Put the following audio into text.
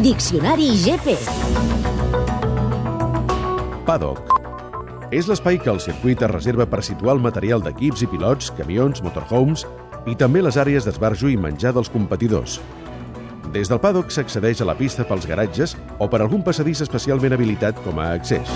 Diccionari GP. Paddock. És l'espai que el circuit es reserva per situar el material d'equips i pilots, camions, motorhomes i també les àrees d'esbarjo i menjar dels competidors. Des del paddock s'accedeix a la pista pels garatges o per algun passadís especialment habilitat com a accés.